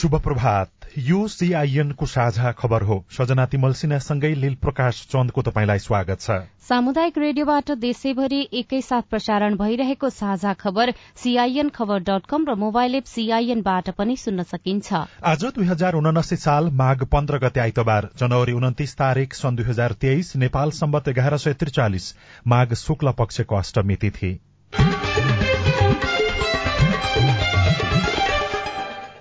शुभ प्रभात यो सीआईएनको साझा खबर हो। सजना तिमल सिन्हासँगै लील प्रकाश चन्दको तपाईँलाई स्वागत छ। सामुदायिक रेडियोबाट देशैभरि एकैसाथ प्रसारण भइरहेको साझा खबर सीआईएन खबर डट कम र मोबाइल एप सीआईएनबाट पनि सुन्न सकिन्छ। आज दुई हजार उनासी साल माघ पन्ध्र गते आइतबार जनवरी उन्तिस तारीक सन् दुई हजार तेइस नेपाल सम्बत एघार सय त्रिचालिस माघ शुक्ल पक्षको अष्टमी तिथि।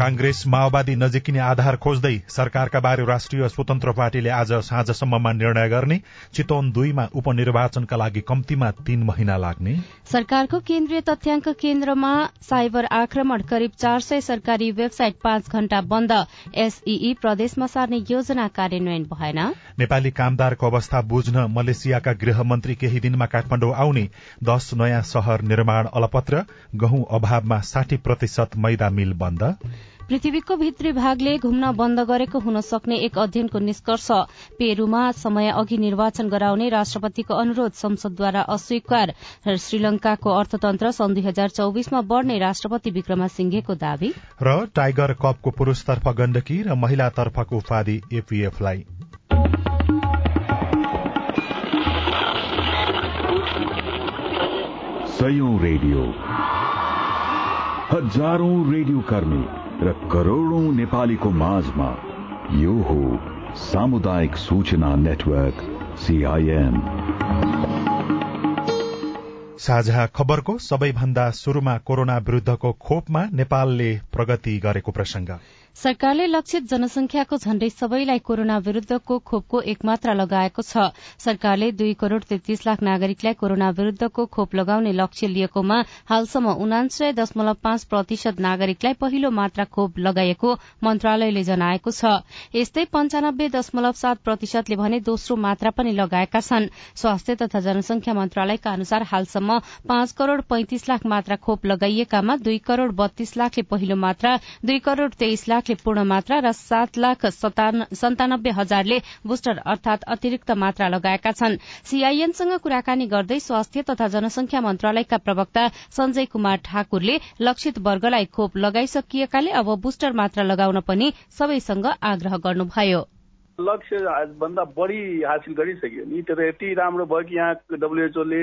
कांग्रेस माओवादी नजिकिने आधार खोज्दै सरकारका बारे राष्ट्रिय स्वतन्त्र पार्टीले आज साँझसम्ममा निर्णय गर्ने चितवन दुईमा उपनिर्वाचनका लागि कम्तीमा तीन महिना लाग्ने। सरकारको केन्द्रीय तथ्याङ्क केन्द्रमा साइबर आक्रमण करिब चार सय सरकारी वेबसाइट पाँच घण्टा बन्द। एसईई प्रदेशमा सार्ने योजना कार्यान्वयन भएन। नेपाली कामदारको अवस्था बुझ्न मलेसियाका गृहमन्त्री केही दिनमा काठमाडौँ आउने दश नयाँ शहर निर्माण अलपत्र गहुँ अभावमा साठी प्रतिशत मैदा मिल बन्द। पृथ्वीको भित्री भागले घुम्न बन्द गरेको हुन सक्ने एक अध्ययनको निष्कर्ष पेरूमा समय अघि निर्वाचन गराउने राष्ट्रपतिको अनुरोध संसदद्वारा अस्वीकार। श्रीलंकाको अर्थतन्त्र सन् दुई हजार चौविसमा बढ़ने राष्ट्रपति विक्रमा सिंघेको दावी। र टाइगर कपको पुरूषतर्फ गण्डकी र महिलातर्फको उपाधि एपीएफलाई। रेडियो। हजारौं रेडियो कर्मी। र करोड़ौं नेपालीको माझमा यो हो सामुदायिक सूचना नेटवर्क सीआईएन साझा खबरको सबैभन्दा शुरूमा कोरोना विरूद्धको खोपमा नेपालले प्रगति गरेको प्रसंग सरकारले लक्षित जनसंख्याको झण्डै सबैलाई कोरोना विरूद्धको खोपको एक मात्रा लगाएको छ। सरकारले दुई करोड़ तेत्तीस लाख नागरिकलाई कोरोना विरूद्धको खोप लगाउने लक्ष्य लिएकोमा हालसम्म उनान्सय दशमलव पाँच प्रतिशत नागरिकलाई पहिलो मात्रा खोप लगाइएको मन्त्रालयले जनाएको छ। यस्तै पञ्चानब्बे दशमलव सात प्रतिशतले भने दोस्रो मात्रा पनि लगाएका छन्। स्वास्थ्य तथा जनसंख्या मन्त्रालयका अनुसार हालसम्म पाँच करोड़ पैंतिस लाख मात्रा खोप लगाइएकामा दुई करोड़ बत्तीस लाखले पहिलो मात्रा दुई करोड़ तेइस लाख लाखले पूर्ण मात्रा र सात लाख सन्तानब्बे हजारले बुस्टर अर्थात अतिरिक्त मात्रा लगाएका छन्। सीआईएनसँग कुराकानी गर्दै स्वास्थ्य तथा जनसंख्या मन्त्रालयका प्रवक्ता संजय कुमार ठाकुरले लक्षित वर्गलाई खोप लगाइसकिएकाले अब बुस्टर मात्रा लगाउन पनि सबैसँग आग्रह गर्नुभयो। लक्ष्य भन्दा बढ़ी हासिल गरिसक्यो नि। त्यो त यति राम्रो भयो कि यहाँ डब्लुएचओले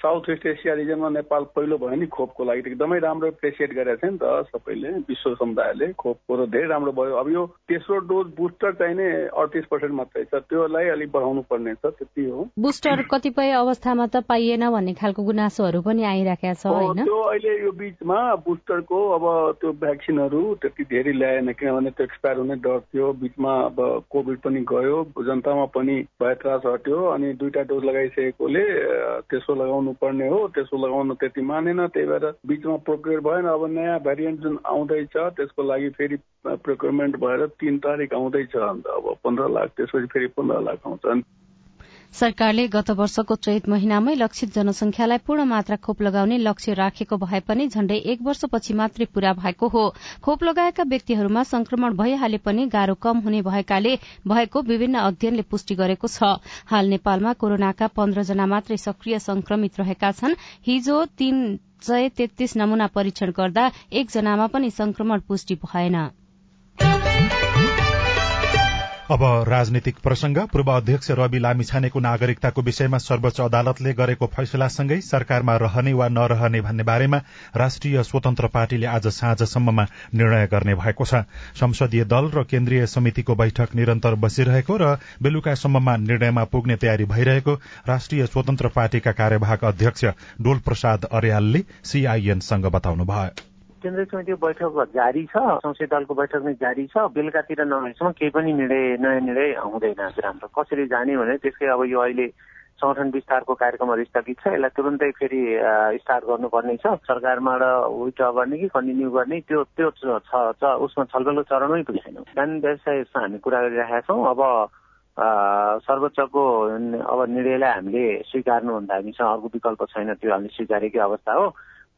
साउथ वेस्ट एसिया रिजनमा नेपाल पहिलो भयो नि खोपको लागि एकदमै राम्रो एप्रिसिएट गरेको थियो नि त सबैले विश्व समुदायले। खोपको र धेरै राम्रो भयो। अब यो तेस्रो डोज बुस्टर चाहिँ नै अडतिस पर्सेन्ट मात्रै छ। त्योलाई अलिक बढाउनु पर्ने छ त्यति हो। बुस्टर कतिपय अवस्थामा त पाइएन भन्ने खालको गुनासोहरू पनि आइराखेका छ होइन? त्यो अहिले यो बिचमा बुस्टरको अब त्यो भ्याक्सिनहरू त्यति धेरै ल्याएन किनभने त्यो एक्सपायर हुने डर थियो। बिचमा अब कोभिड पनि गयो जनतामा पनि भय त्रास हट्यो अनि दुईटा डोज लगाइसकेकोले तेस्रो लगाउनु पर्ने हो त्यसको लगाउन त्यति मानेन त्यही भएर बिचमा प्रोक्योर भएन अब नयाँ भेरिएन्ट जुन आउँदैछ त्यसको लागि फेरि प्रोक्योरमेन्ट भएर तिन तारिक आउँदैछ अन्त अब पन्ध्र लाख त्यसपछि फेरि पन्ध्र लाख आउँछ सरकारले गत वर्षको चैत महिनामै लक्षित जनसंख्यालाई पूर्ण मात्रा खोप लगाउने लक्ष्य राखेको भए पनि झण्डै एक वर्षपछि मात्रै पूरा भएको हो। खोप लगाएका व्यक्तिहरूमा संक्रमण भइहाले पनि गाह्रो कम हुने भएकाले भएको विभिन्न अध्ययनले पुष्टि गरेको छ। हाल नेपालमा कोरोनाका पन्ध्र जना मात्रै सक्रिय संक्रमित रहेका छन्। हिजो तीन सय तेत्तीस नमूना परीक्षण गर्दा एकजनामा पनि संक्रमण पुष्टि भएन। अब राजनीतिक प्रसंग पूर्व अध्यक्ष रवि लामिछानेको नागरिकताको विषयमा सर्वोच्च अदालतले गरेको फैसलासँगै सरकारमा रहने वा नरहने भन्ने बारेमा राष्ट्रिय स्वतन्त्र पार्टीले आज साँझसम्ममा निर्णय गर्ने भएको छ। संसदीय दल र केन्द्रीय समितिको बैठक निरन्तर बसिरहेको र बेलुकासम्ममा निर्णयमा पुग्ने तयारी भइरहेको राष्ट्रिय स्वतन्त्र पार्टीका कार्यवाहक अध्यक्ष डोल प्रसाद अर्यालले सीआईएनसँग बताउनुभयो। केन्द्रीय समितिको बैठक जारी छ संसदीय दलको बैठक नै जारी छ बेलुकातिर नभएसम्म केही पनि निर्णय नयाँ निर्णय हुँदैन हाम्रो कसरी जाने भने त्यसकै अब यो अहिले संगठन विस्तारको कार्यक्रमहरू स्थगित छ यसलाई तुरन्तै फेरि स्टार्ट गर्नुपर्ने छ। सरकारबाट विड्र गर्ने कि कन्टिन्यू गर्ने त्यो त्यो छ उसमा छलफलको चरणमै पनि छैन कानुन व्यवसायमा हामी कुरा गरिरहेका छौँ। अब सर्वोच्चको अब निर्णयलाई हामीले स्वीकार्नुभन्दा हामीसँग अर्को विकल्प छैन त्यो हामीले स्वीकारेकै अवस्था हो।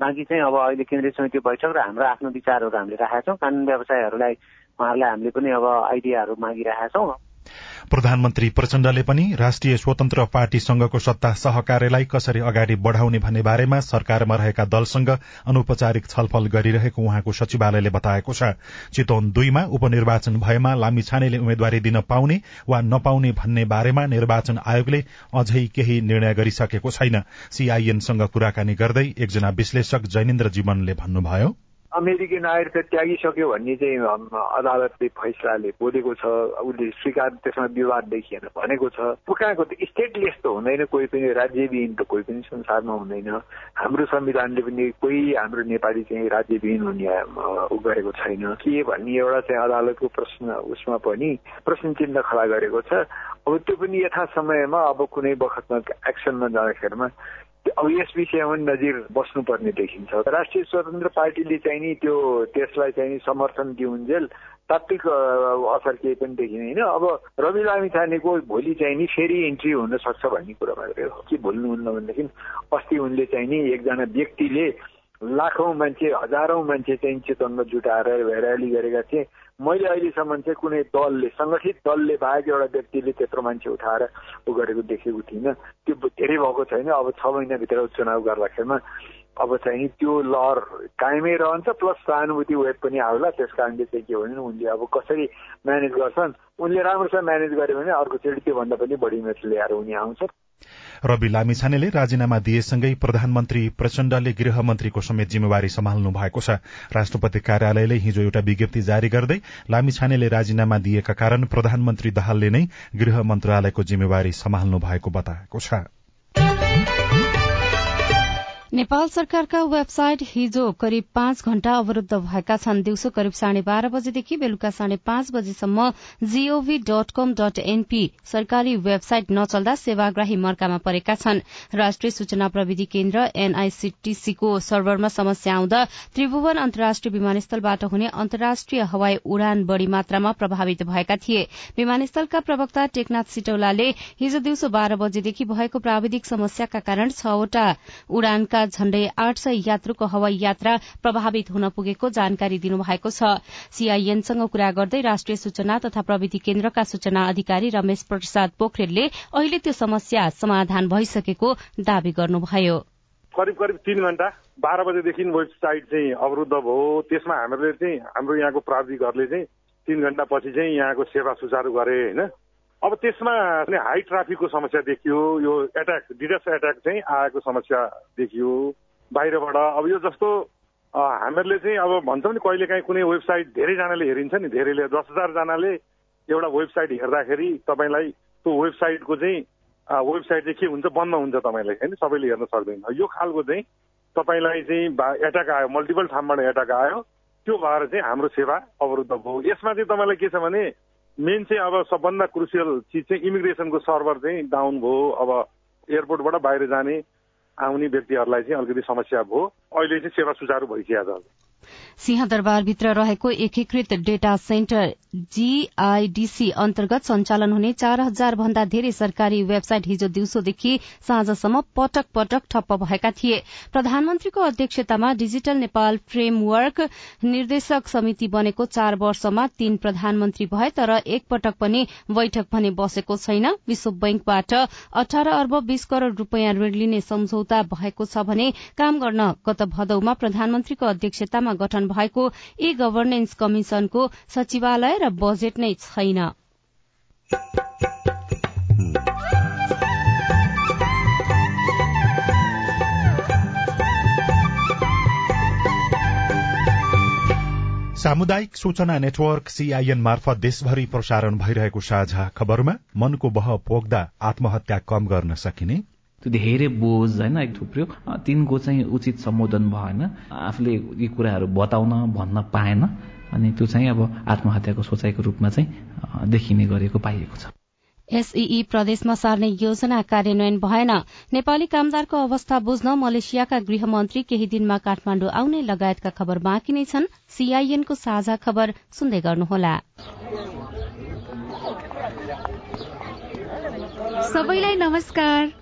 बाँकी चाहिँ अब अहिले केन्द्रीय समिति बैठक र हाम्रो आफ्नो विचारहरू हामीले राखेका छौँ। कानुन व्यवसायहरूलाई उहाँहरूलाई हामीले पनि अब आइडियाहरू मागिरहेका छौँ। प्रधानमन्त्री प्रचण्डले पनि राष्ट्रिय स्वतन्त्र पार्टीसँगको सत्ता सहकार्यलाई कसरी अगाडि बढ़ाउने भन्ने बारेमा सरकारमा रहेका दलसँग अनौपचारिक छलफल गरिरहेको उहाँको सचिवालयले बताएको छ। चितवन दुईमा उपनिर्वाचन भएमा लामिछानेले उम्मेद्वारी दिन पाउने वा नपाउने भन्ने बारेमा निर्वाचन आयोगले अझै केही निर्णय गरिसकेको छैन। सीआईएनसँग कुराकानी गर्दै एकजना विश्लेषक जैनेन्द्र जीवनले भन्नुभयो अमेरिकी नागरिकता त्यागिसक्यो भन्ने चाहिँ अदालतले फैसलाले बोलेको छ। उसले स्वीकार त्यसमा विवाद देखिएन भनेको छ। कहाँको त? स्टेटलेस त हुँदैन कोही पनि राज्यविहीन त कोही पनि संसारमा हुँदैन। हाम्रो संविधानले पनि कोही हाम्रो नेपाली चाहिँ राज्यविहीन हुने गरेको छैन। के भन्ने एउटा चाहिँ अदालतको प्रश्न उसमा पनि प्रश्न चिन्ह खडा गरेको छ। अब त्यो पनि यथा समयमा अब कुनै बखतमा एक्सनमा जाँदाखेरिमा अब यस विषयमा नजिर बस्नुपर्ने देखिन्छ। राष्ट्रिय स्वतन्त्र पार्टीले चाहिँ नि त्यो त्यसलाई चाहिँ समर्थन दिउन्जेल तात्विक असर केही पनि देखिँदैन। अब रवि लामी छानेको भोलि चाहिँ नि फेरि इन्ट्री हुन सक्छ भन्ने कुरामा के भुल्नुहुन्न भनेदेखि अस्ति उनले चाहिँ नि एकजना व्यक्तिले लाखौँ मान्छे हजारौँ मान्छे चाहिँ चितवनमा जुटाएर ऱ्याली गरेका थिए। मैले अहिलेसम्म चाहिँ कुनै दलले सङ्गठित दलले बाहेक एउटा व्यक्तिले त्यत्रो मान्छे उठाएर ऊ गरेको देखेको थिइनँ। त्यो धेरै भएको छैन। अब छ महिनाभित्र चुनाव गर्दाखेरिमा अब चाहिँ त्यो लहर कायमै रहन्छ प्लस सहानुभूति वेब पनि आउला। त्यस कारणले चाहिँ के भने उनले अब कसरी म्यानेज गर्छन् उनले राम्रोसँग म्यानेज गर्यो भने अर्कोचोटि त्योभन्दा पनि बढी म्याच ल्याएर उनी आउँछ रवि लामिछानेले राजीनामा दिएसँगै प्रधानमन्त्री प्रचण्डले गृहमन्त्रीको समेत जिम्मेवारी सम्हाल्नु भएको छ। राष्ट्रपति कार्यालयले हिजो एउटा विज्ञप्ति जारी गर्दै लामिछानेले राजीनामा दिएका कारण प्रधानमन्त्री दाहालले नै गृह मन्त्रालयको जिम्मेवारी सम्हाल्नु भएको बताएको छ। नेपाल सरकारका वेबसाइट हिजो करिब पाँच घण्टा अवरूद्ध भएका छन्। दिउँसो करिब साढे बाह्र बजेदेखि बेलुका साढे पाँच बजेसम्म G O V dot com dot N P सरकारी वेबसाइट नचल्दा सेवाग्राही मर्कामा परेका छन्। राष्ट्रिय सूचना प्रविधि केन्द्र एनआईसीटीसीको सर्भरमा समस्या आउँदा त्रिभुवन अन्तर्राष्ट्रिय विमानस्थलबाट हुने अन्तर्राष्ट्रिय हवाई उडान बढ़ी मात्रामा प्रभावित भएका थिए। विमानस्थलका प्रवक्ता टेकनाथ सिटौलाले हिजो दिउँसो बाह्र बजेदेखि भएको प्राविधिक समस्याका कारण छवटा उडानका झण्डै आठ सय यात्रुको हवाई यात्रा प्रभावित हुन पुगेको जानकारी दिनुभएको छ। सीआईएनसँग कुरा गर्दै राष्ट्रिय सूचना तथा प्रविधि केन्द्रका सूचना अधिकारी रमेश प्रसाद पोखरेलले अहिले त्यो समस्या समाधान भइसकेको दावी गर्नुभयो। करिब करिब तीन घण्टा बाह्र बजेदेखि वेबसाइट चाहिँ अवरुद्ध भयो। त्यसमा हामीले चाहिँ हाम्रो यहाँको प्राविधिकहरूले चाहिँ तीन घण्टा पछि चाहिँ यहाँको सेवा सुचारू गरे होइन? अब त्यसमा हाई ट्राफिकको समस्या देखियो यो एट्याक डिडस एट्याक चाहिँ आएको समस्या देखियो बाहिरबाट। अब यो जस्तो हामीहरूले चाहिँ अब भन्छौँ नि कहिले काहीँ कुनै वेबसाइट धेरैजनाले हेरिन्छ नि धेरैले दस हजारजनाले एउटा वेबसाइट हेर्दाखेरि तपाईँलाई त्यो वेबसाइटको चाहिँ वेबसाइट चाहिँ के हुन्छ बन्द हुन्छ तपाईँलाई होइन? सबैले हेर्न सक्दैन। यो खालको चाहिँ तपाईँलाई चाहिँ एट्याक आयो मल्टिपल ठाउँबाट एट्याक आयो। त्यो भएर चाहिँ हाम्रो सेवा अवरुद्ध भयो। यसमा चाहिँ तपाईँलाई के छ भने मेन चाहिँ अब सबभन्दा क्रुसियल चिज चाहिँ इमिग्रेसनको सर्भर चाहिँ डाउन भयो। अब एयरपोर्टबाट बाहिर जाने आउने व्यक्तिहरूलाई चाहिँ अलिकति समस्या भयो। अहिले चाहिँ सेवा सुचारू भइसकेको छ। सिंहदरबारभित्र रहेको एकीकृत डेटा सेन्टर जीआईडीसी अन्तर्गत सञ्चालन हुने चार हजार भन्दा धेरै सरकारी वेबसाइट हिजो दिउँसोदेखि साँझसम्म पटक पटक ठप्प भएका थिए। प्रधानमन्त्रीको अध्यक्षतामा डिजिटल नेपाल फ्रेमवर्क निर्देशक समिति बनेको चार वर्षमा तीन प्रधानमन्त्री भए तर एक पटक पनि बैठक भने बसेको छैन। विश्व बैंकबाट अठार अर्ब बीस करोड़ रूपियाँ ऋण लिने सम्झौता भएको छ भने काम गर्न गत भदौमा प्रधानमन्त्रीको अध्यक्षतामा गठन भएको ई गभर्नेन्स कमिशनको सचिवालय र बजेट नै छैन। सामुदायिक सूचना नेटवर्क सीआईएन मार्फत देशभरि प्रसारण भइरहेको साझा खबरमा मनको बह पोख्दा आत्महत्या कम गर्न सकिने त्यो धेरै बोझ होइन थुप्रो। तिनको चाहिँ उचित सम्बोधन भएन। आफूले यी कुराहरू बताउन भन्न पाएन। अनि त्यो चाहिँ अब आत्महत्याको सोचाइको रूपमा चाहिँ देखिने गरेको पाइएको छ। एसईई प्रदेशमा सार्ने योजना कार्यान्वयन भएन। नेपाली कामदारको अवस्था बुझ्न मलेसियाका गृहमन्त्री केही दिनमा काठमाण्डु आउने लगायतका खबर बाँकी नै छन्। सीआईएनको साझा खबर सुन्दै गर्नुहोला। सबैलाई नमस्कार।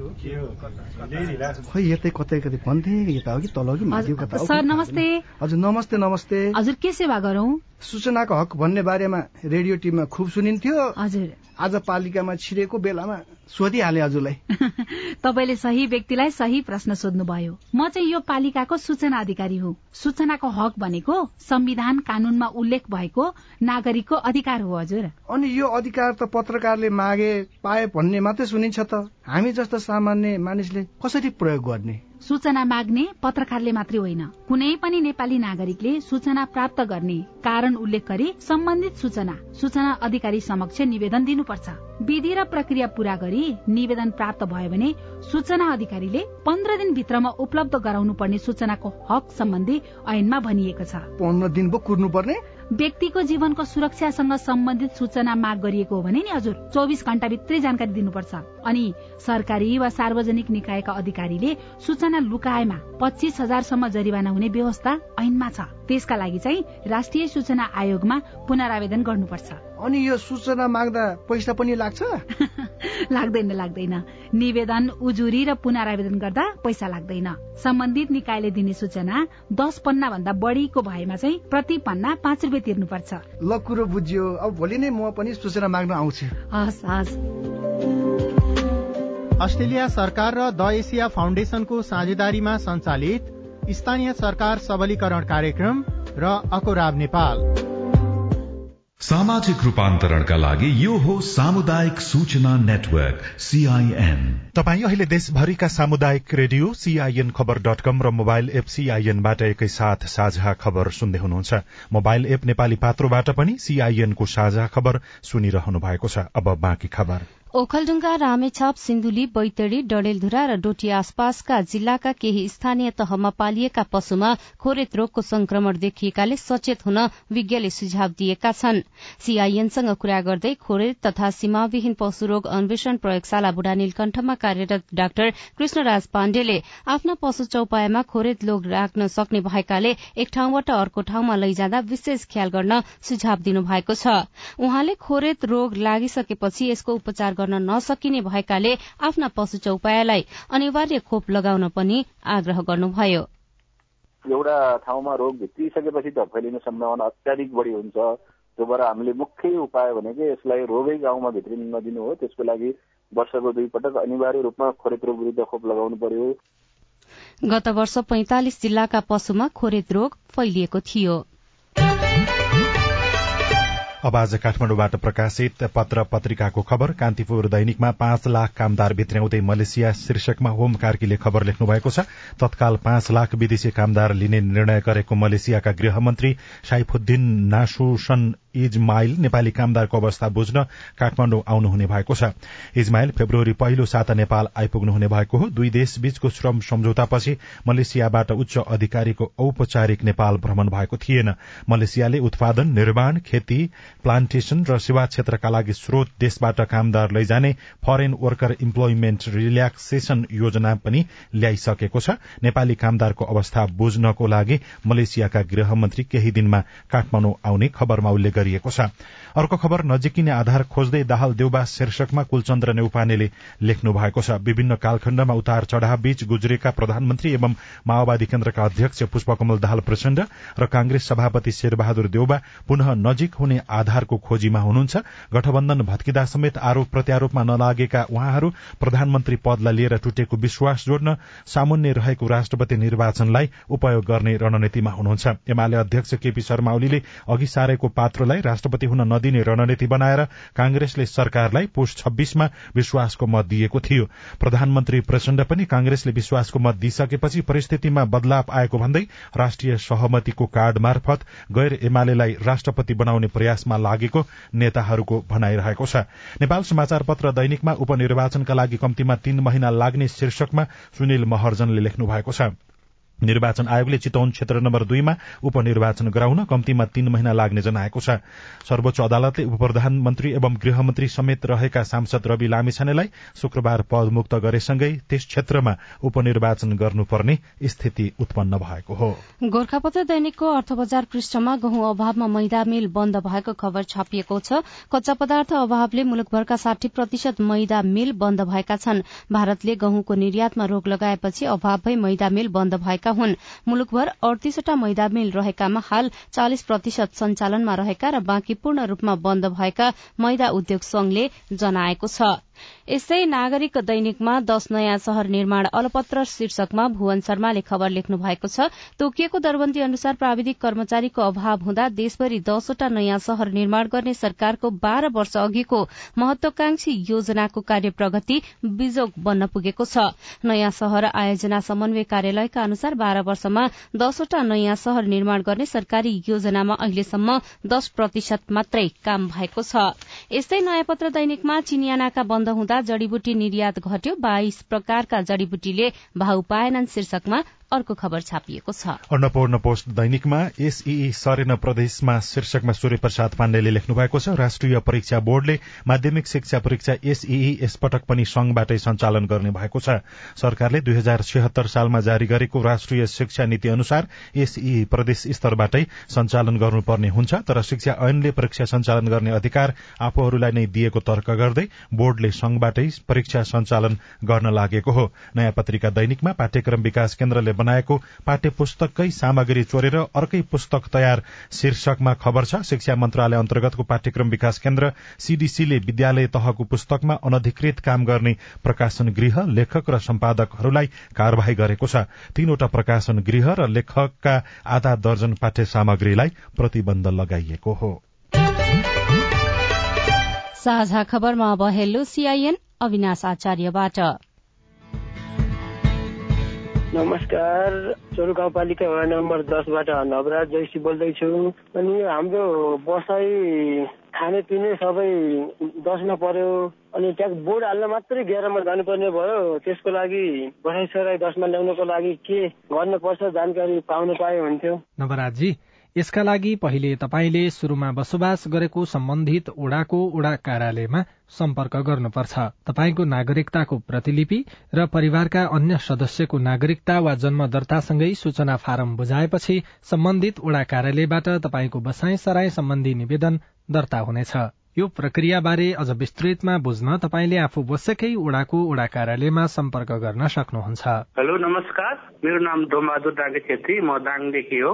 खै यतै कतै कतै भन्थे यता हो? कि तल कि माथि कता सर नमस्ते। हजुर नमस्ते नमस्ते। हजुर के सेवा गरौं? सूचनाको हक भन्ने बारेमा रेडियो टिममा खुब सुनिन्थ्यो। हजुर। आज पालिकामा छिरेको बेलामा सोधिहाले हजुरलाई। तपाईँले सही व्यक्तिलाई सही प्रश्न सोध्नुभयो। म चाहिँ यो पालिकाको सूचना अधिकारी हुँ। सूचनाको हक भनेको संविधान कानूनमा उल्लेख भएको नागरिकको अधिकार हो हजुर। अनि यो अधिकार त पत्रकारले मागे पाए भन्ने मात्रै सुनिन्छ त। हामी जस्तो सामान्य मानिसले कसरी प्रयोग गर्ने? सूचना माग्ने पत्रकारले मात्रै होइन। कुनै पनि नेपाली नागरिकले सूचना प्राप्त गर्ने कारण उल्लेख गरी सम्बन्धित सूचना सूचना अधिकारी समक्ष निवेदन दिनुपर्छ। विधि र प्रक्रिया पूरा गरी निवेदन प्राप्त भयो भने सूचना अधिकारीले पन्ध्र दिनभित्रमा उपलब्ध गराउनु पर्ने सूचनाको हक सम्बन्धी ऐनमा भनिएको छ। पन्ध्र दिन पो कुर्नु पर्ने व्यक्तिको जीवनको सुरक्षासँग सम्बन्धित सूचना माग गरिएको हो भने नि हजुर चौबिस घण्टाभित्रै जानकारी दिनुपर्छ। अनि सरकारी वा सार्वजनिक निकायका अधिकारीले सूचना लुकाएमा पच्चिस हजारसम्म जरिवाना हुने व्यवस्था ऐनमा छ। त्यसका लागि चाहिँ राष्ट्रिय सूचना आयोगमा पुनरावेदन गर्नुपर्छ। अनि यो सूचना माग्दा पैसा पनि लाग्छ? लाग्दैन लाग्दैन। निवेदन उजुरी र पुनरावेदन गर्दा पैसा लाग्दैन। सम्बन्धित निकायले दिने सूचना दस पन्ना भन्दा बढीको भएमा चाहिँ प्रति पन्ना पाँच रुपियाँ तिर्नुपर्छ। ल कुरो बुझ्यो। अब भोलि नै म पनि सूचना माग्न आउँछु। हस् हस्। अस्ट्रेलिया सरकार र द एसिया फाउन्डेशनको साझेदारीमा सञ्चालित स्थानीय सरकार सबलीकरण कार्यक्रम र अकोराब नेपाल। सामाजिक रूपान्तरणका लागि यो हो सामुदायिक सूचना नेटवर्क सीआईएन तपाईँ अहिले देशभरिका सामुदायिक radio C I N Khabar dot com र मोबाइल एप सीआईएनबाट एकैसाथ साझा खबर सुन्दै हुनुहुन्छ। मोबाइल एप नेपाली पात्रोबाट पनि सीआईएनको साझा खबर सुनिरहनु भएको छ। अब बाँकी खबर। ओखलढुङ्गा रामेछाप सिन्धुली बैतडी डडेलधुरा र डोटी आसपासका जिल्लाका केही स्थानीय तहमा पालिएका पशुमा खोरेत रोगको संक्रमण देखिएकाले सचेत हुन विज्ञले सुझाव दिएका छन्। सीआईएनसँग कुरा गर्दै खोरेत तथा सीमाविहीन पशु रोग अन्वेषण प्रयोगशाला बुढा नीलकण्ठमा कार्यरत डाक्टर कृष्णराज पाण्डेले आफ्ना पशु चौपायामा खोरेत रोग राख्न सक्ने भएकाले एक ठाउँबाट अर्को ठाउँमा लैजाँदा विशेष ख्याल गर्न सुझाव दिनुभएको छ। उहाँले खोरेत रोग लागिसकेपछि यसको उपचार गर्न नसकिने भएकाले आफ्ना पशु चौपायालाई अनिवार्य खोप लगाउन पनि आग्रह गर्नुभयो। एउटा ठाउँमा रोग भित्रिसकेपछि त फैलिने सम्भावना अत्याधिक बढी हुन्छ। त्यो भएर हामीले मुख्य उपाय भनेको यसलाई रोगै गाउँमा भित्रिन नदिनु हो। त्यसको लागि वर्षको दुई पटक अनिवार्य रूपमा खोरेत रोग विरुद्ध खोप लगाउनु पर्यो। गत वर्ष पैंतालिस जिल्लाका पशुमा खोरेत रोग फैलिएको थियो। अब आज काठमाडौँबाट प्रकाशित पत्र पत्रिकाको खबर। कान्तिपुर दैनिकमा पाँच लाख कामदार भित्र्याउँदै मलेसिया शीर्षकमा होम कार्कीले खबर लेख्नु भएको छ। तत्काल पाँच लाख विदेशी कामदार लिने निर्णय गरेको मलेसियाका गृहमन्त्री साइफुद्दिन नासुसन इजमाइल नेपाली कामदारको अवस्था बुझ्न काठमाडौँ आउनुहुने भएको छ। इजमाइल फेब्रुअरी पहिलो साता नेपाल आइपुग्नुहुने भएको हो। दुई देशबीचको श्रम सम्झौतापछि मलेसियाबाट उच्च अधिकारीको औपचारिक नेपाल भ्रमण भएको थिएन। मलेसियाले उत्पादन निर्माण खेती प्लान्टेशन र सेवा क्षेत्रका लागि स्रोत देशबाट कामदार लैजाने फरेन वर्कर इम्प्लोइमेन्ट रिल्याक्सेशन योजना पनि ल्याइसकेको छ। नेपाली कामदारको अवस्था बुझ्नको लागि मलेसियाका गृहमन्त्री केही दिनमा काठमाडौँ आउने खबरमा उल्लेख गरिएको छ। अर्को खबर नजिकिने आधार खोज्दै दाहाल देउबा शीर्षकमा कुलचन्द्र नेउपानेले लेख्नु भएको छ। विभिन्न कालखण्डमा उतार चढ़ाव बीच गुज्रेका प्रधानमन्त्री एवं माओवादी केन्द्रका अध्यक्ष पुष्पकमल दाहाल प्रचण्ड र कांग्रेस सभापति शेरबहादुर देउबा पुनः नजिक हुने आधारको खोजीमा हुनुहुन्छ। गठबन्धन भत्किँदा समेत आरोप प्रत्यारोपमा नलागेका उहाँहरू प्रधानमन्त्री पदलाई लिएर टुटेको विश्वास जोड्न सामुन्य रहेको राष्ट्रपति निर्वाचनलाई उपयोग गर्ने रणनीतिमा हुनुहुन्छ। एमाले अध्यक्ष केपी शर्मा ओलीले अघि सारेको पात्रलाई राष्ट्रपति हुन नदिने रणनीति बनाएर कांग्रेसले सरकारलाई पुष छब्बीसमा विश्वासको मत दिएको थियो। प्रधानमन्त्री प्रचण्ड पनि कांग्रेसले विश्वासको मत दिइसकेपछि परिस्थितिमा बदलाव आएको भन्दै राष्ट्रिय सहमतिको कार्ड मार्फत गैर एमालेलाई राष्ट्रपति बनाउने प्रयासमा लागेको नेताहरूको भनाइरहेको छ। नेपाल समाचार पत्र दैनिकमा उपनिर्वाचनका लागि कम्तीमा तीन महिना लाग्ने शीर्षकमा सुनिल महर्जनले लेख्नु भएको छ। निर्वाचन आयोगले चितवन क्षेत्र नम्बर दुईमा उपनिर्वाचन गराउन कम्तीमा तीन महिना लाग्ने जनाएको छ। सर्वोच्च अदालतले उप प्रधानमन्त्री एवं गृहमन्त्री समेत रहेका सांसद रवि लामिछानेलाई शुक्रबार पदमुक्त गरेसँगै त्यस क्षेत्रमा उपनिर्वाचन गर्नुपर्ने स्थिति उत्पन्न भएको हो। गोर्खापत्र दैनिकको अर्थ बजार पृष्ठमा गहुँ अभावमा मैदा मिल बन्द भएको खबर छापिएको छ। कच्चा पदार्थ अभावले मुलुकभरका साठी प्रतिशत मैदा मिल बन्द भएका छन्। भारतले गहुँको निर्यातमा रोक लगाएपछि अभाव मैदा मिल बन्द भएका हुन्। मुलुकभर अडतीसवटा मैदा मिल रहेकामा हाल चालिस प्रतिशत सञ्चालनमा रहेका र बाँकी पूर्ण रूपमा बन्द भएका मैदा उद्योग संघले जनाएको छ। यसै नागरिक दैनिकमा दश नयाँ शहर निर्माण अलपत्र शीर्षकमा भुवन शर्माले खबर लेख्नु भएको छ तोकिएको दरबन्दी अनुसार प्राविधिक कर्मचारीको अभाव हुँदा देशभरि दसवटा नयाँ शहर निर्माण गर्ने सरकारको बाह्र वर्ष अघिको महत्वाकांक्षी योजनाको कार्य प्रगति बिजोग बन्न पुगेको छ। नयाँ शहर आयोजना समन्वय कार्यालयका अनुसार बाह्र वर्षमा दसवटा नयाँ शहर निर्माण गर्ने सरकारी योजनामा अहिलेसम्म दश प्रतिशत मात्रै काम भएको छ। यस्तै नयाँ पत्र दैनिकमा चिनियानाका बन्द हुँदा जड़ीबुटी निर्यात घट्यो। बाइस प्रकारका जड़ीबुटीले भाउ पाएनन् शीर्षकमा। अर्को खबर छापिएको छ। अन्नपूर्ण पोस्ट दैनिकमा एसईई सरेन प्रदेशमा शीर्षकमा सूर्य प्रसाद पाण्डेले लेख्नु भएको छ राष्ट्रिय परीक्षा बोर्डले माध्यमिक शिक्षा परीक्षा एसईई यसपटक पनि संघबाटै सञ्चालन गर्ने भएको छ। सरकारले दुई हजार सालमा जारी गरेको राष्ट्रिय शिक्षा नीति अनुसार एसईई प्रदेश स्तरबाटै सञ्चालन गर्नुपर्ने हुन्छ तर शिक्षा ऐनले परीक्षा सञ्चालन गर्ने अधिकार आफूहरूलाई नै दिएको तर्क गर्दै बोर्डले संघबाटै परीक्षा सञ्चालन गर्न लागेको हो। नयाँ पत्रिका दैनिकमा पाठ्यक्रम विकास केन्द्रले बनाएको पाठ्य पुस्तककै सामग्री चोरेर अर्कै पुस्तक तयार। शीर्षकमा खबर छ शिक्षा मन्त्रालय अन्तर्गतको पाठ्यक्रम विकास केन्द्र सीडीसीले विद्यालय तहको पुस्तकमा अनधिकृत काम गर्ने प्रकाशन गृह लेखक र सम्पादकहरूलाई कार्यवाही गरेको छ। तीनवटा प्रकाशन गृह र लेखकका आधा दर्जन पाठ्य सामग्रीलाई प्रतिबन्ध लगाइएको हो। साझा खबरमा अब हेलो सीआईएन अविनाश आचार्यबाट। नमस्कार। चोरु गाउँपालिका वडा नम्बर दसबाट नवराज जैसी बोल्दैछु। अनि हाम्रो बसाइ खानेपिने सबै दसमा पर्यो। अनि ट्याक्स बोर्ड हाल्न मात्रै एघारमा जानुपर्ने भयो। त्यसको लागि बसाइ सराई दसमा ल्याउनको लागि के गर्नुपर्छ जानकारी पाउनु पाए हुन्थ्यो। नवराजी यसका लागि पहिले तपाईँले शुरूमा बसोबास गरेको सम्बन्धित ओडाको ओडा कार्यालयमा सम्पर्क गर्नुपर्छ। तपाईँको नागरिकताको प्रतिलिपि र परिवारका अन्य सदस्यको नागरिकता वा जन्म दर्तासँगै सूचना फारम बुझाएपछि सम्बन्धित ओडा कार्यालयबाट तपाईँको बसाई सराई सम्बन्धी निवेदन दर्ता हुनेछ। यो प्रक्रियाबारे अझ विस्तृतमा बुझ्न तपाईँले आफू बसेकै ओडाको ओडा कार्यालयमा सम्पर्क गर्न सक्नुहुन्छ। हेलो नमस्कार। मेरो नाम डोमबहादुर डाङ्गे छेत्री। म दाङदेखि हो।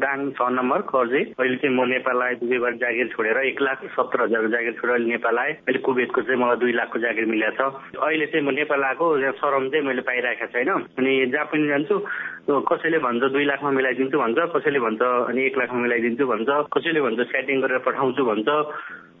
दाङ छ नम्बर कर्जे। अहिले चाहिँ म नेपाल आए दुई बार जागिर छोडेर एक लाख सत्तर हजारको जागिर छोडेर नेपाल आएँ अहिले कुवेतको चाहिँ मलाई दुई लाखको जागिर मिलेको छ। अहिले चाहिँ म नेपाल आएको सरम चाहिँ मैले पाइरहेको छैन। अनि जहाँ पनि जान्छु कसैले भन्छ दुई लाखमा मिलाइदिन्छु भन्छ कसैले भन्छ अनि एक लाखमा मिलाइदिन्छु भन्छ कसैले भन्छ सेटिङ गरेर पठाउँछु भन्छ।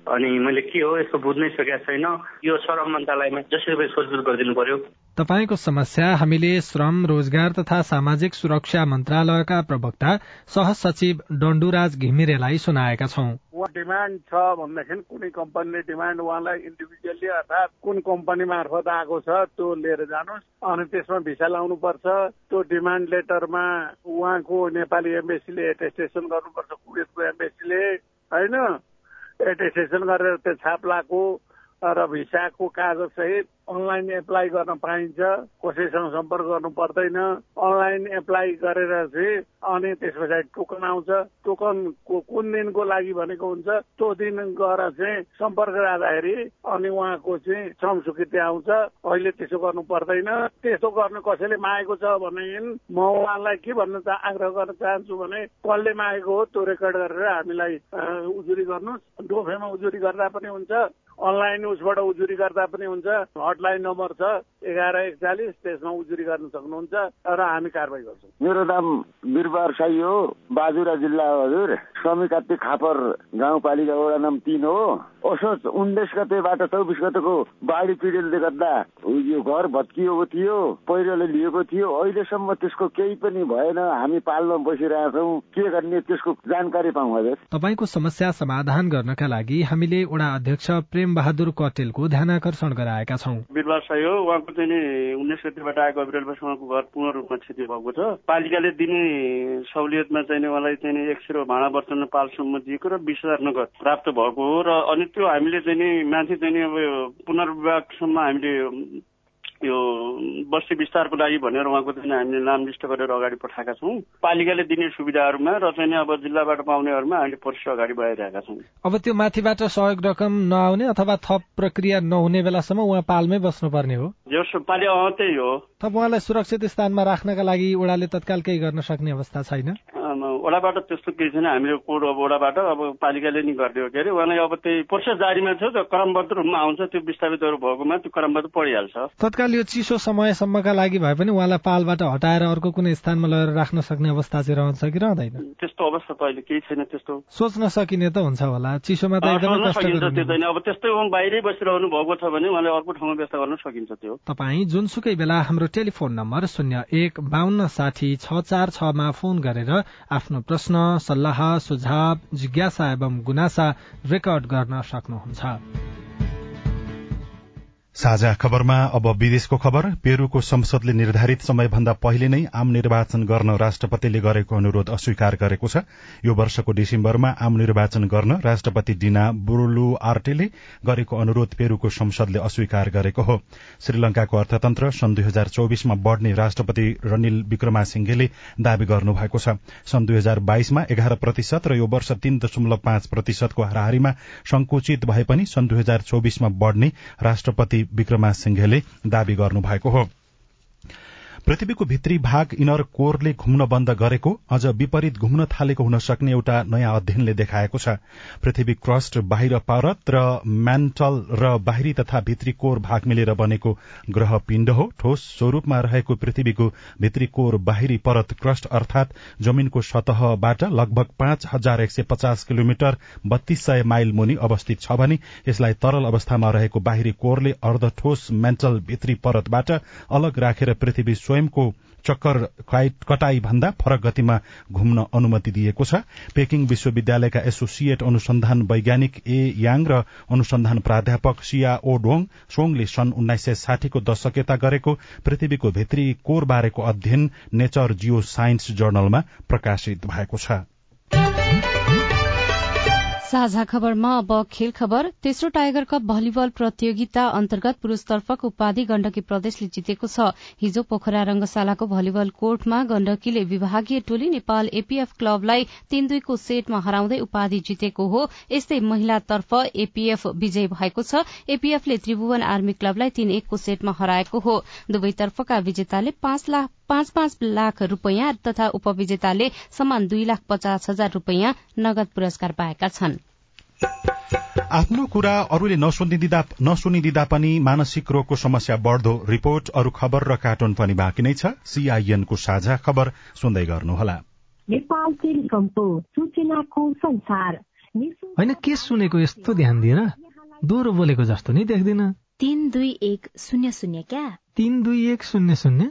अनि मैले के हो यस्तो बुझ्नै सकेको छैन। यो श्रम मन्त्रालयमा जसरी पनि सोधबुझ गरिदिनु पर्यो। तपाईँको समस्या हामीले श्रम रोजगार तथा सामाजिक सुरक्षा मन्त्रालयका प्रवक्ता सहसचिव डण्डुराज घिमिरेलाई सुनाएका छौं। डिमान्ड छ भन्दाखेरि कुनै कम्पनीले डिमान्ड उहाँलाई इन्डिभिजुअली अर्थात् कुन कम्पनी मार्फत आएको छ त्यो लिएर जानुहोस्। अनि त्यसमा भिसा लाउनु पर्छ त्यो डिमान्ड लेटरमा उहाँको नेपाली एम्बेसीले एटेस्टेसन गर्नुपर्छ कुवेतको एम्बेसीले। होइन? एटेस्टेसन गरेर त्यो छाप लाएको र भिसाको कागज सहित अनलाइन एप्लाई गर्न पाइन्छ। कसैसँग सम्पर्क गर्नु पर्दैन। अनलाइन एप्लाई गरेर चाहिँ अनि त्यस पछाडि टोकन आउँछ। टोकन कुन दिनको लागि भनेको हुन्छ। त्यो दिन गएर चाहिँ सम्पर्क राख्दाखेरि अनि उहाँको चाहिँ श्रम स्वीकृति आउँछ। अहिले त्यसो गर्नु पर्दैन। त्यस्तो गर्नु कसैले मागेको छ भनेदेखि म उहाँलाई के भन्न आग्रह गर्न चाहन्छु भने कसले मागेको हो त्यो रेकर्ड गरेर हामीलाई उजुरी गर्नुहोस्। डोफेमा उजुरी गर्दा पनि हुन्छ। अनलाइन उसबाट उजुरी गर्दा पनि हुन्छ। हटलाइन नम्बर छ एघार एकचालिस त्यसमा उजुरी गर्न सक्नुहुन्छ र हामी कारवाही गर्छौँ। मेरो नाम बिरबार साई हो बाजुरा जिल्ला हो हजुर। समी खापर गाउँपालिका वडा नाम तिन हो। असोज उन्नाइस गतेबाट चौबिस गतेको बाढी पीडितले गर्दा यो घर भत्किएको थियो पहिरोले लिएको थियो। अहिलेसम्म त्यसको केही पनि भएन। हामी पाल्न बसिरहेछौँ के गर्ने त्यसको जानकारी पाउँ हजुर। तपाईँको समस्या समाधान गर्नका लागि हामीले वडा अध्यक्ष प्रेम बहादुर कटेलको ध्यान आकर्षण गराएका छौँ। बिरबार साई हो उहाँको चाहिँ उन्नाइस गतिबाट आएको अप्रेलपछि उहाँको घर पूर्ण रूपमा क्षति भएको छ। पालिकाले दिने सहुलियतमा चाहिँ उहाँलाई चाहिँ एक सय भाँडा बर्तन पालसम्म दिएको र बिस हजार नगद प्राप्त भएको हो र अनि त्यो हामीले चाहिँ नि माथि चाहिँ नि अब पुनर्विभागसम्म हामीले यो बस्ती विस्तारको लागि भनेर उहाँको चाहिँ हामीले नाम लिस्ट गरेर अगाडि पठाएका छौँ। पालिकाले दिने सुविधाहरूमा र चाहिँ अब जिल्लाबाट पाउनेहरूमा हामीले पर्सि अगाडि बढाइरहेका छौँ अब त्यो माथिबाट सहयोग रकम नआउने अथवा थप प्रक्रिया नहुने बेलासम्म उहाँ पालमै बस्नुपर्ने हो। जस पालि त्यही हो। थप उहाँलाई सुरक्षित स्थानमा राख्नका लागि ओडाले तत्काल केही गर्न सक्ने अवस्था छैन। वडाबाट त्यस्तो केही छैन। हामीले कोड अब वडाबाट अब पालिकाले नि गरिदियो के अरे? उहाँलाई अब त्यही प्रोसेस जारीमा छ क्रमबद्ध रूपमा आउँछ त्यो विस्थापितहरू भएकोमा त्यो क्रमबद्ध पढिहाल्छ। तत्काल यो चिसो समयसम्मका लागि भए पनि उहाँलाई पालबाट हटाएर अर्को कुनै स्थानमा लगेर राख्न सक्ने अवस्था चाहिँ रहन्छ कि रहँदैन? त्यस्तो अवस्था त अहिले केही छैन त्यस्तो। सोच्न सकिने त हुन्छ होला। चिसोमा त एकदमै कष्ट अब त्यस्तै बाहिरै बसिरहनु भएको छ भने उहाँले अर्को ठाउँमा व्यस्त गर्न सकिन्छ त्यो। तपाईँ जुनसुकै बेला हाम्रो टेलिफोन नम्बर शून्य एक बान्न साठी छ चार छमा फोन गरेर आफ्नो प्रश्न सल्लाह सुझाव जिज्ञासा एवं गुनासा रेकर्ड गर्न सक्नुहुन्छ। साझा खबरमा अब विदेशको खबर। पेरूको संसदले निर्धारित समयभन्दा पहिले नै आम निर्वाचन गर्न राष्ट्रपतिले गरेको अनुरोध अस्वीकार गरेको छ। यो वर्षको डिसेम्बरमा आम निर्वाचन गर्न राष्ट्रपति डिना बुरुलु आर्टेले गरेको अनुरोध पेरूको संसदले अस्वीकार गरेको हो। श्रीलंकाको अर्थतन्त्र सन् दुई हजार चौविसमा बढ़ने राष्ट्रपति रनिल विक्रमासिंघेले दावी गर्नुभएको छ। सन् दुई हजार बाइसमा एघार प्रतिशत र यो वर्ष तीन दशमलव पाँच प्रतिशतको हाराहारीमा संकुचित भए पनि सन् दुई हजार चौविसमा बढ़ने राष्ट्रपति विक्रमा सिंघेले दावी गर्नुभएको हो। पृथ्वीको भित्री भाग इनर कोरले घुम्न बन्द गरेको अझ विपरीत घुम्न थालेको हुन सक्ने एउटा नयाँ अध्ययनले देखाएको छ। पृथ्वी क्रस्ट बाहिर परत र म्यान्टल र बाहिरी तथा भित्री कोर भाग मिलेर बनेको ग्रह पिण्ड हो। ठोस स्वरूपमा रहेको पृथ्वीको भित्री कोर बाहिरी परत क्रस्ट अर्थात जमीनको सतहबाट लगभग पाँच हजार एक सय पचास किलोमिटर बत्तीस सय माइल मुनि अवस्थित छ भने यसलाई तरल अवस्थामा रहेको बाहिरी कोरले अर्ध ठोस मेन्टल भित्री परतबाट अलग राखेर पृथ्वी स्वयंको चक्कर कटाई भन्दा फरक गतिमा घुम्न अनुमति दिएको छ। पेकिङ विश्वविद्यालयका एसोसिएट अनुसन्धान वैज्ञानिक ए. याङ र अनुसन्धान प्राध्यापक सिया ओ. डोङ सोङले सन् उन्नाइस सय साठीको दशक गरेको पृथ्वीको भित्री कोर बारेको अध्ययन नेचर जियो साइन्स जर्नलमा प्रकाशित भएको छ। साझा खबरमा अब खेल खबर। तेस्रो टाइगर कप भलिबल प्रतियोगिता अन्तर्गत पुरूषतर्फको उपाधि गण्डकी प्रदेशले जितेको छ। हिजो पोखरा रंगशालाको भलिबल कोर्टमा गण्डकीले विभागीय टोली नेपाल एपीएफ क्लबलाई तीन दुईको सेटमा हराउँदै उपाधि जितेको हो। यस्तै महिलातर्फ एपीएफ विजय भएको छ। एपीएफले त्रिभुवन आर्मी क्लबलाई तीन एकको सेटमा हराएको हो। दुवैतर्फका विजेताले पाँच लाख पाँच पाँच लाख रूपियाँ तथा उपविजेताले समान दुई लाख पचास हजार रूपियाँ नगद पुरस्कार पाएका छन्। आफ्नो कुरा अरूले नसुनिदिँदा पनि मानसिक रोगको समस्या बढ़दो रिपोर्ट अरू खबर र कार्टुन पनि बाँकी नै छ। सीआईएनको साझा खबर सुन्दै गर्नुहोला। होइन के सुनेको यस्तो ध्यान दिएर दोहोरो बोलेको जस्तो नि देख्दिन। तीन दुई एक शून्य शून्य क्या? तीन दुई एक शून्य शून्य।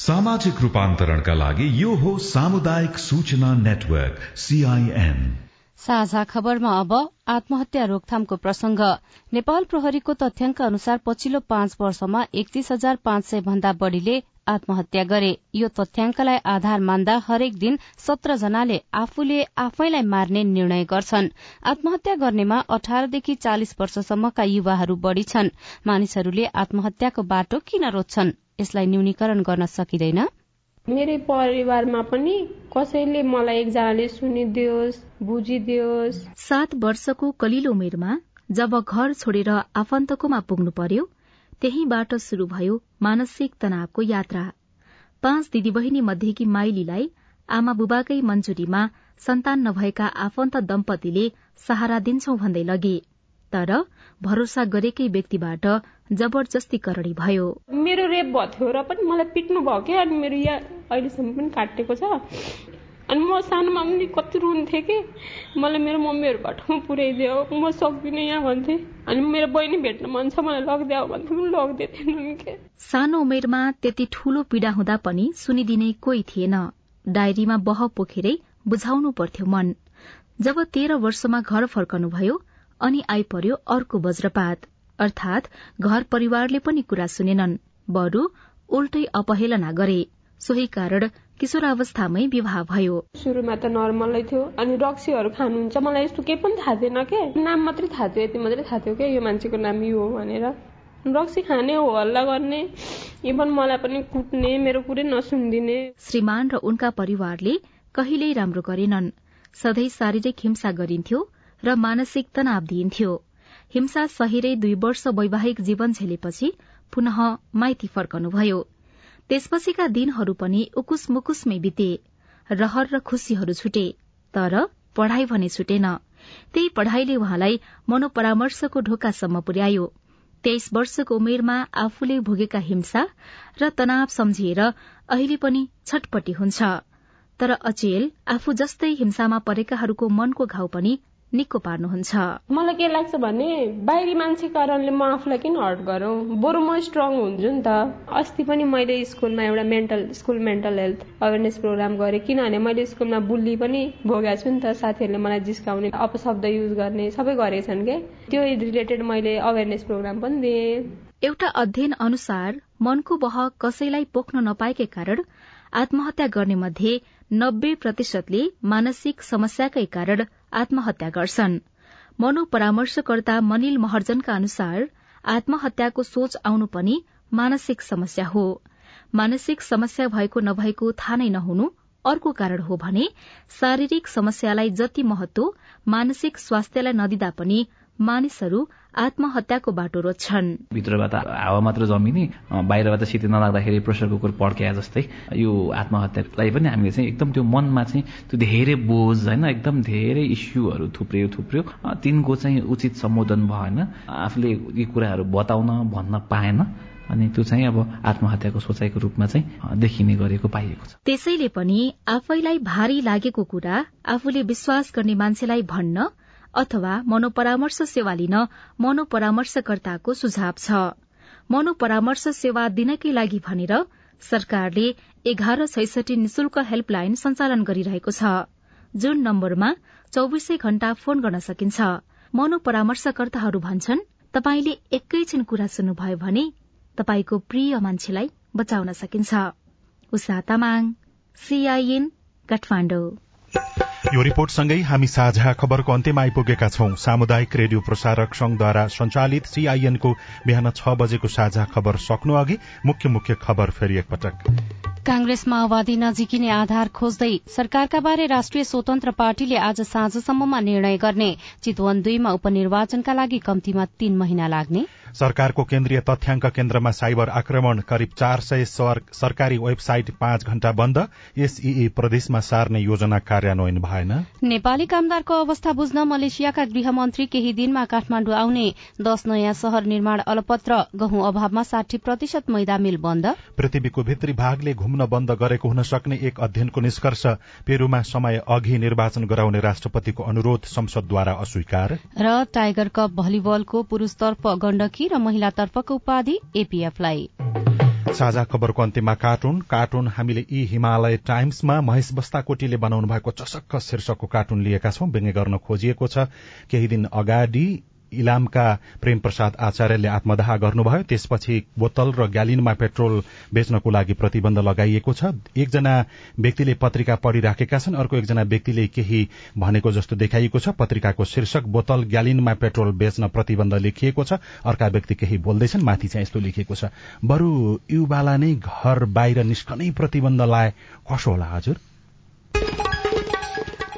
सामाजिक रूपान्तरणका लागि यो हो सामुदायिक सूचना नेटवर्क सीआईएन साझा खबरमा अब आत्महत्या रोकथामको प्रसंग नेपाल प्रहरीको तथ्याङ्क अनुसार पछिल्लो पाँच वर्षमा एकतीस हजार पाँच सय भन्दा बढ़ीले आत्महत्या गरे। यो तथ्याङ्कलाई आधार मान्दा हरेक दिन सत्र जनाले आफूले आफैलाई मार्ने निर्णय गर्छन्। आत्महत्या गर्नेमा अठारदेखि चालिस वर्षसम्मका युवाहरू बढ़ी छन्। मानिसहरूले आत्महत्याको बाटो किन रोज्छन्? यसलाई न्यूनीकरण गर्न सकिँदैन। मेरै परिवारमा पनि कसैले मलाई एकजनाले सुनिदियोस् बुझिदियोस्। सात वर्षको कलिलो उमेरमा जब घर छोडेर आफन्तकोमा पुग्नु पर्यो त्यहीबाट शुरू भयो मानसिक तनावको यात्रा। पाँच दिदीबहिनी मध्येकी माइलीलाई आमा बुबाकै मञ्जुरीमा सन्तान नभएका आफन्त दम्पतिले सहारा दिन्छौ भन्दै लगे तर भरोसा गरेकै व्यक्तिबाट जबरजस्तीकरणी भयो। मेरो रेप थियो र पनि मलाई पिट्नु भयो क्या अनि मेरो यहाँ अहिलेसम्म पनि काटेको छ। अनि म सानोमा पनि कति रुन्थेँ कि? मलाई मेरो मम्मीहरूबाट पुर्याइदियो म सक्दिनँ यहाँ भन्थे। अनि मेरो बहिनी भेट्न मन छ मलाई लगिदियो। भन्थे पनि लगिदिए थिएन के? सानो उमेरमा त्यति ठूलो पीड़ा हुँदा पनि सुनिदिने कोही थिएन। डायरीमा बह पोखेरै बुझाउनु पर्थ्यो मन। जब तेह्र वर्षमा घर फर्कनुभयो अनि आइपर्यो अर्को वज्रपात। अर्थात घर परिवारले पनि कुरा सुनेनन्। बरू उल्टै अपहेलना गरे। सोही कारण किशोरावस्थामै विवाह भयो। सुरुमा त नर्मलै थियो। अनि रक्सीहरू खानुहुन्छ। मलाई यस्तो केही पनि थाहा थिएन के? नाम मात्रै थाहा थियो यति मात्रै थाहा थियो क्या यो मान्छेको नाम यो हो भनेर। रक्सी खाने हो हल्ला गर्ने। इभन मलाई पनि कुट्ने मेरो कुरै नसुनिदिने। श्रीमान र उनका परिवारले कहिल्यै राम्रो गरेनन्। सधैँ शारीरिक हिंसा गरिन्थ्यो र मानसिक तनाव दिइन्थ्यो। हिंसा सहिरै दुई वर्ष वैवाहिक जीवन झेलेपछि पुनः माइती फर्कनुभयो। त्यसपछिका दिनहरू पनि उकुस मुकुसमै बिते। रहर र खुशीहरू छुटे तर पढ़ाई भने छुटेन। त्यही पढ़ाईले उहाँलाई मनोपरामर्शको ढोकासम्म पुर्यायो। तेइस वर्षको उमेरमा आफूले भोगेका हिंसा र तनाव सम्झिएर अहिले पनि छटपटी हुन्छ। तर अचेल आफू जस्तै हिंसामा परेकाहरूको मनको घाउ पनि निको पार्नुहुन्छ। मलाई के लाग्छ भने बाहिरी मान्छे कारणले म आफूलाई किन हर्ट गरौँ? बरु म स्ट्रङ हुन्छु नि त। अस्ति पनि मैले स्कुलमा एउटा mental school mental health awareness programme गरेँ। किनभने मैले स्कुलमा बुल्ली पनि भोगेको छु नि त। साथीहरूले मलाई जिस्काउने अपशब्द युज गर्ने सबै गरेछन् के? त्यो रिलेटेड मैले अवेरनेस प्रोग्राम पनि दिएँ। एउटा अध्ययन अनुसार मनको बह कसैलाई पोख्न नपाएकै कारण आत्महत्या गर्ने मध्ये नब्बे प्रतिशतले मानसिक समस्याकै कारण आत्महत्या गर्छन्। मनोपरामर्शकर्ता मनिल महर्जनका अनुसार आत्महत्याको सोच आउनु पनि मानसिक समस्या हो। मानसिक समस्या भएको नभएको थाहा नै नहुनु अर्को कारण हो भने शारीरिक समस्यालाई जति महत्व मानसिक स्वास्थ्यलाई नदिँदा पनि मानिसहरू आत्महत्याको बाटो रोज्छन्। भित्रबाट हावा मात्र जमिने बाहिरबाट सिटी नलाग्दाखेरि प्रेसर कुकर पड्क्या जस्तै यो आत्महत्यालाई पनि हामीले चाहिँ एकदम त्यो मनमा चाहिँ त्यो धेरै बोझ होइन एकदम धेरै इस्युहरू थुप्रियो थुप्रियो। तिनको चाहिँ उचित सम्बोधन भएन आफूले यी कुराहरू बताउन भन्न पाएन अनि त्यो चाहिँ अब आत्महत्याको सोचाइको रूपमा चाहिँ देखिने गरेको पाइएको छ। त्यसैले पनि आफैलाई भारी लागेको कुरा आफूले विश्वास गर्ने मान्छेलाई भन्न अथवा मनोपरामर्श सेवा लिन मनोपरामर्शकर्ताको सुझाव छ। मनोपरामर्श सेवा दिनकै लागि भनेर सरकारले एघार छैसठी निशुल्क हेल्पलाइन सञ्चालन गरिरहेको छ। जुन नम्बरमा चौविसै घण्टा फोन गर्न सकिन्छ। मनोपरामर्शकर्ताहरू भन्छन् तपाईँले एकैछिन कुरा सुन्नुभयो भने तपाईँको प्रिय मान्छेलाई बचाउन सकिन्छ। Usha Tamang C I N Kathmandu. यो रिपोर्टसँगै हामी साझा खबरको अन्त्यमा आइपुगेका छौं। सामुदायिक रेडियो प्रसारक संघद्वारा संचालित सीआईएनको बिहान छ बजेको साझा खबर सक्नु अघि मुख्य मुख्य खबर फेरि एकपटक। कांग्रेस माओवादी नजिकिने आधार खोज्दै सरकारका बारे राष्ट्रिय स्वतन्त्र पार्टीले आज साँझसम्ममा निर्णय गर्ने। चितवन दुईमा उपनिर्वाचनका लागि कम्तीमा तीन महिना लाग्ने। सरकारको केन्द्रीय तथ्याङ्क केन्द्रमा साइबर आक्रमण करिब चार सय सरकारी वेबसाइट पाँच घण्टा बन्द। एसईई प्रदेशमा सार्ने योजना कार्यान्वयन भएन। नेपाली कामदारको अवस्था बुझ्न मलेसियाका गृहमन्त्री केही दिनमा काठमाण्डु आउने। दश नयाँ शहर निर्माण अलपत्र गहुँ अभावमा साठी प्रतिशत मैदा मिल बन्द। पृथ्वीको भित्री भागले घुम्न बन्द गरेको हुन सक्ने एक अध्ययनको निष्कर्ष पेरूमा समय अघि निर्वाचन गराउने राष्ट्रपतिको अनुरोध संसदद्वारा अस्वीकार। र टाइगर कप भलिबलको पुरूषतर्फ गण्डकी र महिलातर्फको उपाधि एपीएफलाई। साझा खबरको अन्त्यमा कार्टुन। कार्टुन हामीले यी हिमालय टाइम्समा महेश बस्ताकोटीले बनाउनु भएको चसक्क शीर्षकको कार्टुन लिएका छौं। व्यङ्ग्य गर्न खोजिएको छ। केही दिन अगाडि इलामका प्रेम प्रसाद आचार्यले आत्मदाह गर्नुभयो। त्यसपछि बोतल र ग्यालिनमा पेट्रोल बेच्नको लागि प्रतिबन्ध लगाइएको छ। एकजना व्यक्तिले पत्रिका पढ़िराखेका छन्। अर्को एकजना व्यक्तिले केही भनेको जस्तो देखाइएको छ। पत्रिकाको शीर्षक बोतल ग्यालिनमा पेट्रोल बेच्न प्रतिबन्ध लेखिएको छ। अर्का व्यक्ति केही बोल्दैछन्। माथि चाहिँ यस्तो लेखिएको छ। बरू युवालाई नै घर बाहिर निस्कनै प्रतिबन्ध लाए कसो होला हजुर?